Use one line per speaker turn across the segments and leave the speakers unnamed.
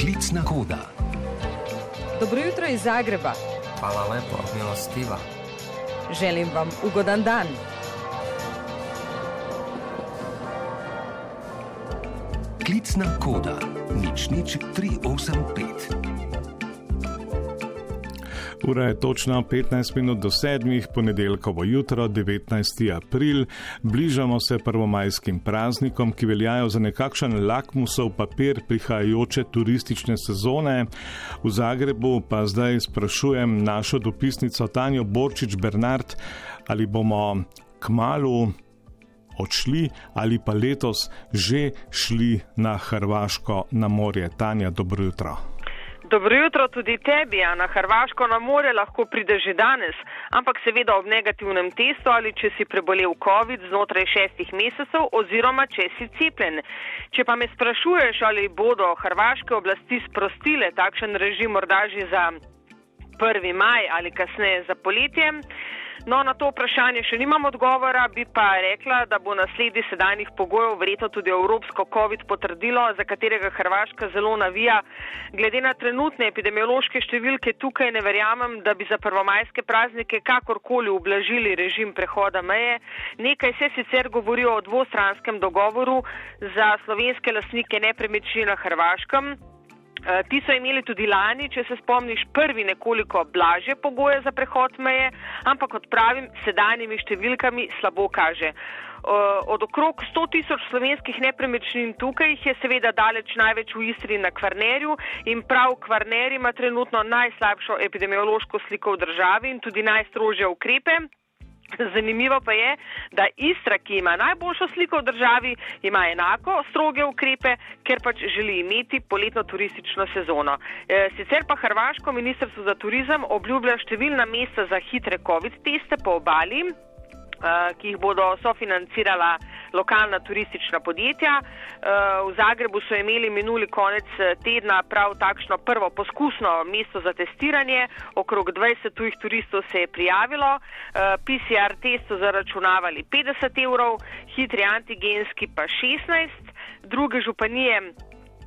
Klicna koda.
Dobro jutro iz Zagreba.
Hvala lepo, milostiva.
Želim vam ugodan dan.
Klicna koda. Nič, nič, 385.
Ura je točno 15 minut do 7, ponedeljkovo jutro, 19. april. Bližamo se prvomajskim praznikom, ki veljajo za nekakšen lakmusov papir prihajajoče turistične sezone. V Zagrebu pa zdaj sprašujem našo dopisnico Tanjo Borčič Bernard, ali bomo k malu odšli ali pa letos že šli na Hrvaško na morje. Tanja, dobro jutro.
Dobro jutro tudi tebi, a na Hrvaško na more lahko pride že danes, ampak seveda ob negativnem testu ali če si prebolel COVID znotraj šestih mesecev oziroma če si cepljen. Če pa me sprašuješ, ali bodo hrvaške oblasti sprostile takšen režim morda že za 1. maj ali kasneje za poletje, No, na to vprašanje še nimam odgovora, bi pa rekla, da bo naslednji sedajnih pogojev verjetno tudi Evropsko COVID potrdilo, za katerega Hrvaška zelo navija. Glede na trenutne epidemiološke številke tukaj ne verjamem, da bi za prvomajske praznike kakorkoli ublažili režim prehoda meje. Nekaj se sicer govori o dvostranskem dogovoru za slovenske lasnike nepremičnin na Hrvaškem. Eh, ti so imeli tudi lani, če se spomniš, prvi nekoliko blaže pogoje za prehod meje, ampak kot pravim, sedanjimi številkami slabo kaže. Eh, od okrog 100 tisoč slovenskih nepremičnin tukaj jih je seveda daleč največ v Istri na Kvarnerju in prav Kvarner ima trenutno najslabšo epidemiološko sliko v državi in tudi najstrožje ukrepe. Zanimivo pa je, da Istra, ki ima najboljšo sliko v državi, ima enako stroge ukrepe, ker pač želi imeti poletno turistično sezono. E, sicer pa Hrvaško ministrstvo za turizem obljublja številna mesta za hitre COVID teste po obali, Eh, ki jih bodo sofinancirala lokalna turistična podjetja. Eh, v Zagrebu so imeli minuli konec eh, tedna prav takšno prvo poskusno mesto za testiranje. Okrog 20 tujih turistov se je prijavilo. PCR test so zaračunavali 50 evrov, hitri antigenski pa 16. Druge županije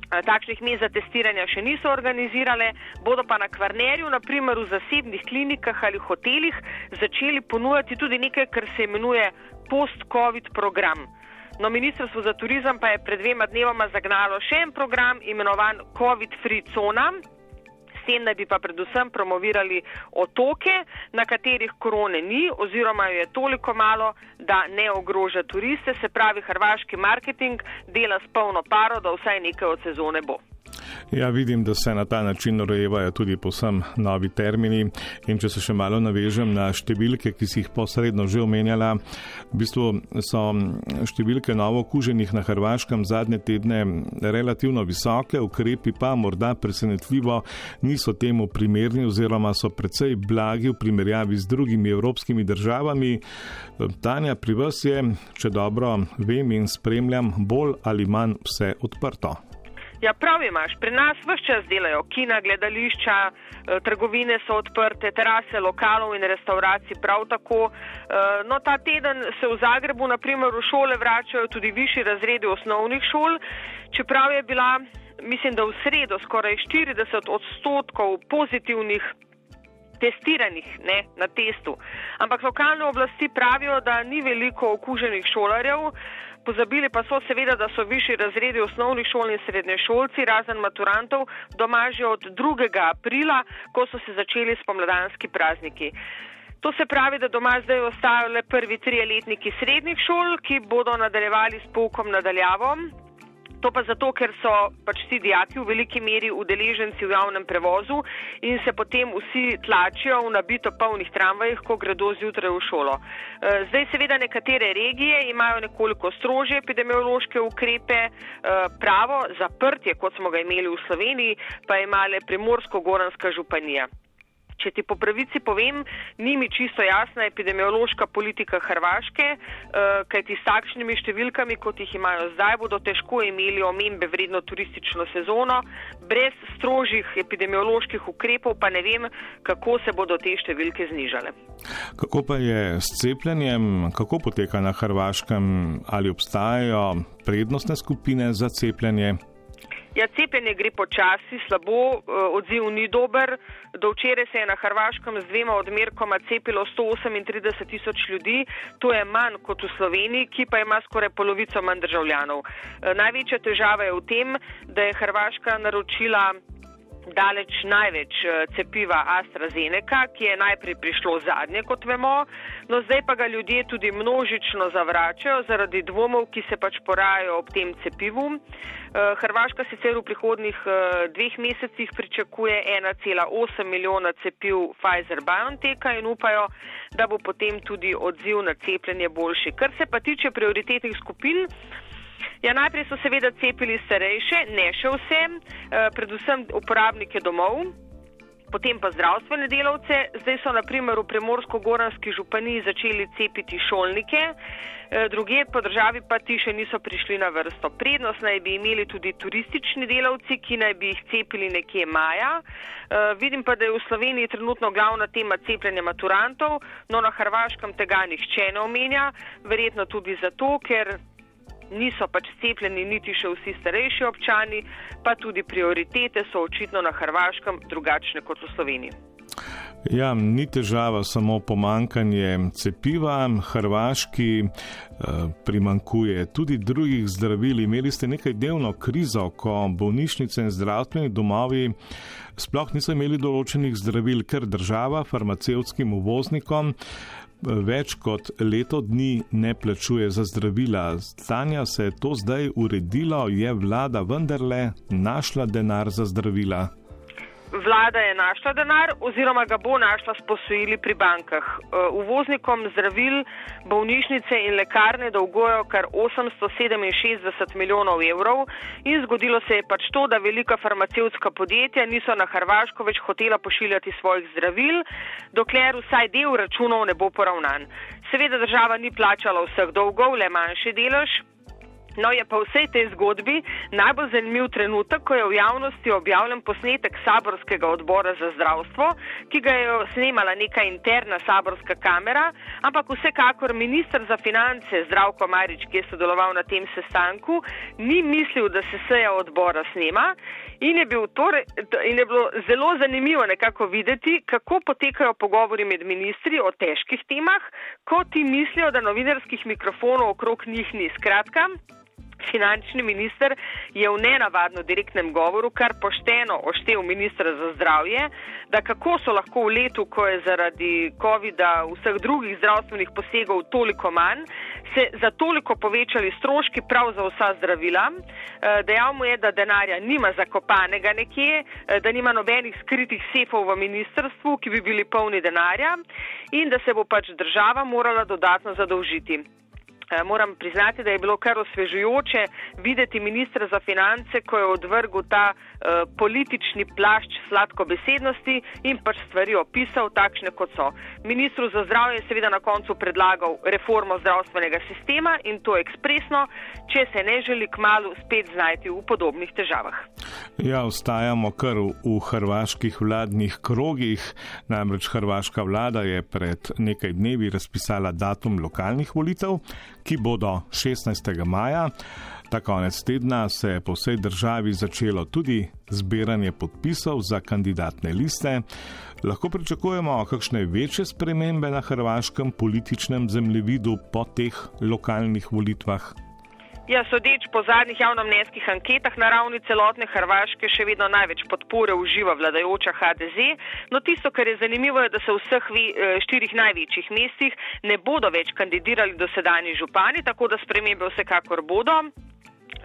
Eh, takšnih mest za testiranje še niso organizirale, bodo pa na Kvarnerju, naprimer v zasebnih klinikah ali hotelih, začeli ponujati tudi nekaj, kar se imenuje post-COVID program. No, Ministrstvo za turizem pa je pred dvema dnevoma zagnalo še en program imenovan COVID-Free Zona, tem naj bi pa predvsem promovirali otoke, na katerih korone ni oziroma jo je toliko malo, da ne ogroža turiste, se pravi, hrvaški marketing dela s polno paro, da vsaj nekaj od sezone bo.
Ja, vidim, da se na ta način urejevajo tudi posem novi termini in če se še malo navežem na številke, ki si jih posredno že omenjala, v bistvu so številke novo okuženih na Hrvaškem zadnje tedne relativno visoke, ukrepi pa morda presenetljivo niso temu primerni oziroma so precej blagi v primerjavi z drugimi evropskimi državami. Tanja, pri vas je, če dobro vem in spremljam, bolj ali manj vse odprto.
Ja, prav imaš. Pri nas vse čas delajo kina, gledališča, eh, trgovine so odprte, terase, lokalov in restauracij prav tako. Eh, no, ta teden se v Zagrebu, naprimer, v šole vračajo tudi višji razredi osnovnih šol, čeprav je bila, mislim, da v sredo skoraj 40 odstotkov pozitivnih. Testiranih ne, na testu. Ampak lokalne oblasti pravijo, da ni veliko okuženih šolarjev, Pozabili pa so seveda, da so višji razredi osnovnih šol in srednje šolci, razen maturantov, doma že od 2. aprila, ko so se začeli spomladanski prazniki. To se pravi, da doma zdaj ostajajo le prvi triletniki srednjih šol, ki bodo nadaljevali s poukom nadaljavom, To pa zato, ker so pač vsi dijaki v veliki meri udeleženci v javnem prevozu in se potem vsi tlačijo v nabito polnih tramvajih, ko gredo zjutraj v šolo. E, zdaj seveda nekatere regije imajo nekoliko strože epidemiološke ukrepe, e, pravo zaprtje, kot smo ga imeli v Sloveniji, pa ima le primorsko-goranska županija. Če ti po pravici povem, ni mi čisto jasna epidemiološka politika Hrvaške, eh, kajti s takšnimi številkami, kot jih imajo zdaj, bodo težko imeli omembe vredno turistično sezono. Brez strožjih epidemioloških ukrepov pa ne vem, kako se bodo te številke znižale.
Kako pa je s cepljenjem, kako poteka na Hrvaškem, ali obstajajo prednostne skupine za cepljenje?
Ja, cepljenje gre počasi, slabo, eh, odziv ni dober. Do včeraj se je na Hrvaškem z dvema odmerkoma cepilo 138 tisoč ljudi, to je manj kot v Sloveniji, ki pa ima skoraj polovico manj državljanov. Eh, največja težava je v tem, da je Hrvaška naročila daleč največ eh, cepiva AstraZeneca, ki je najprej prišlo zadnje, kot vemo, no zdaj pa ga ljudje tudi množično zavračajo zaradi dvomov, ki se pač porajajo ob tem cepivu. Eh, Hrvaška sicer v prihodnih eh, dveh mesecih pričakuje 1,8 milijona cepiv Pfizer-BioNTech in upajo, da bo potem tudi odziv na cepljenje boljši. Kar se pa tiče prioritetnih skupin, Ja, najprej so seveda cepili starejše, ne še vse, eh, predvsem uporabnike domov, potem pa zdravstvene delavce. Zdaj so naprimer v Primorsko-Goranski županiji začeli cepiti šolnike, eh, druge po državi pa ti še niso prišli na vrsto. Prednost naj bi imeli tudi turistični delavci, ki naj bi jih cepili nekje maja. Eh, vidim pa, da je v Sloveniji trenutno glavna tema cepljenja maturantov, no na Hrvaškem tega nihče ne omenja, verjetno tudi zato, ker niso pač cepljeni niti še vsi starejši občani, pa tudi prioritete so očitno na Hrvaškem drugačne kot v Sloveniji.
Ja, ni težava samo pomankanje cepiva, Hrvaški eh, primankuje tudi drugih zdravil. Imeli ste nekaj delno krizo, ko bolnišnice in zdravstveni domovi sploh niso imeli določenih zdravil, ker država farmacevskim uvoznikom več kot leto dni ne plačuje za zdravila. Stanja se je to zdaj uredilo, je vlada vendarle našla denar za zdravila
vlada je našla denar oziroma ga bo našla s posojili pri bankah. E, uvoznikom zdravil bolnišnice in lekarne dolgujejo kar 867 milijonov evrov in zgodilo se je pač to, da velika farmacevtska podjetja niso na Hrvaško več hotela pošiljati svojih zdravil, dokler vsaj del računov ne bo poravnan. Seveda država ni plačala vseh dolgov, le manjši delež. No, je pa vsej tej zgodbi najbolj zanimiv trenutek, ko je v javnosti objavljen posnetek saborskega odbora za zdravstvo, ki ga je snemala neka interna saborska kamera, ampak vsekakor ministr za finance Zdravko Marič, ki je sodeloval na tem sestanku, ni mislil, da se seja odbora snema in je, bil tore, in je bilo zelo zanimivo nekako videti, kako potekajo pogovori med ministri o težkih temah, ko ti mislijo, da novinarskih mikrofonov okrog njih ni. Skratka, finančni minister je v nenavadno direktnem govoru kar pošteno oštev ministra za zdravje, da kako so lahko v letu, ko je zaradi COVID-a vseh drugih zdravstvenih posegov toliko manj, se za toliko povečali stroški prav za vsa zdravila. Eh, dejal mu je, da denarja nima zakopanega nekje, eh, da nima nobenih skritih sefov v ministrstvu, ki bi bili polni denarja in da se bo pač država morala dodatno zadolžiti. Eh, moram priznati, da je bilo kar osvežujoče videti ministra za finance, ko je odvrgel ta uh, politični plašč sladkobesednosti in pač stvari opisal takšne, kot so. Ministru za zdravje je seveda na koncu predlagal reformo zdravstvenega sistema in to ekspresno, če se ne želi k malu spet znajti v podobnih težavah.
Ja, ostajamo kar v, v hrvaških vladnih krogih. Namreč hrvaška vlada je pred nekaj dnevi razpisala datum lokalnih volitev, ki bodo 16. maja. Ta konec tedna se je po vsej državi začelo tudi zbiranje podpisov za kandidatne liste. Lahko pričakujemo kakšne večje spremembe na hrvaškem političnem zemljevidu po teh lokalnih volitvah.
Ja, sodeč po zadnjih javnomnenjskih anketah na ravni celotne Hrvaške še vedno največ podpore uživa vladajoča HDZ. No, tisto, kar je zanimivo, je, da se v vseh vi, eh, štirih največjih mestih ne bodo več kandidirali dosedani župani, tako da spremembe vsekakor bodo.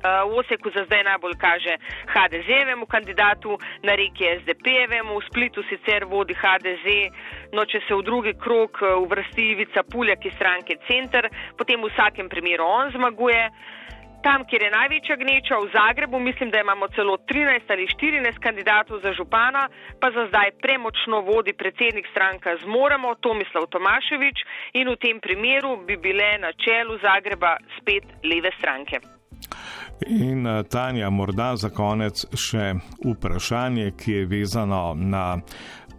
Uh, v Oseku za zdaj najbolj kaže HDZ-evemu kandidatu, na reki SDP-evemu, v Splitu sicer vodi HDZ, no če se v drugi krok uh, uvrsti Ivica Puljak iz stranke Center, potem v vsakem primeru on zmaguje. Tam, kjer je največja gneča, v Zagrebu, mislim, da imamo celo 13 ali 14 kandidatov za župana, pa za zdaj premočno vodi predsednik stranka Zmoremo, Tomislav Tomaševič in v tem primeru bi bile na čelu Zagreba spet leve stranke.
In eh, Tanja, morda za konec še vprašanje, ki je vezano na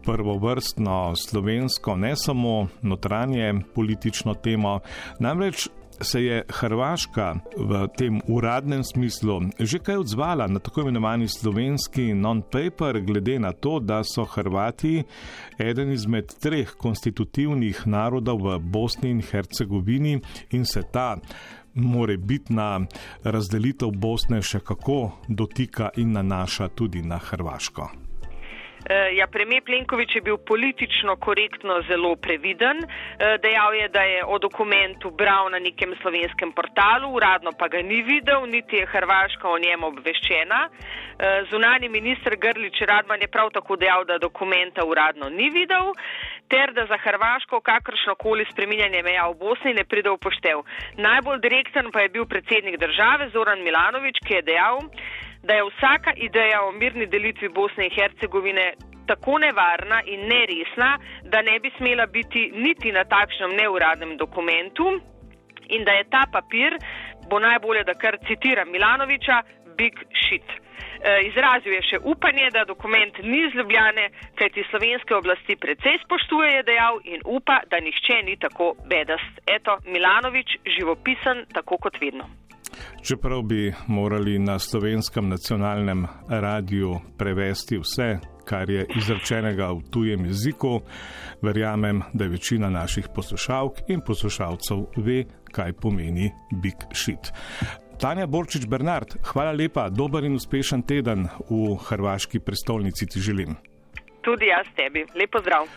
prvovrstno slovensko, ne samo notranje politično temo. Namreč se je Hrvaška v tem uradnem smislu že kaj odzvala na tako imenovani slovenski non-paper, glede na to, da so Hrvati eden izmed treh konstitutivnih narodov v Bosni in Hercegovini in se ta more bitna razdelitev Bosne še kako dotika in nanaša tudi na Hrvaško.
Eh, ja, premijer Plenković je bil politično korektno zelo previden. Eh, dejal je, da je o dokumentu bral na nekem slovenskem portalu, uradno pa ga ni videl, niti je Hrvaška o njem obveščena. Eh, zunani minister Grlič Radman je prav tako dejal, da dokumenta uradno ni videl, ter da za Hrvaško kakršnokoli spreminjanje meja v Bosni ne pride v poštev. Najbolj direkten pa je bil predsednik države Zoran Milanovič, ki je dejal, da je vsaka ideja o mirni delitvi Bosne in Hercegovine tako nevarna in neresna, da ne bi smela biti niti na takšnem neuradnem dokumentu in da je ta papir, bo najbolje, da kar citiram Milanoviča, big shit. E, izrazil je še upanje, da dokument ni z Ljubljane, kajti slovenske oblasti precej spoštuje, je dejal in upa, da nihče ni tako bedast. Eto, Milanovič, živopisen, tako kot vedno.
Čeprav bi morali na slovenskem nacionalnem radiju prevesti vse, kar je izrečenega v tujem jeziku, verjamem, da večina naših poslušalk in poslušalcev ve, kaj pomeni big shit. Tanja Borčič Bernard, hvala lepa, dober in uspešen teden v hrvaški prestolnici ti želim.
Tudi jaz tebi. Lepo zdrav.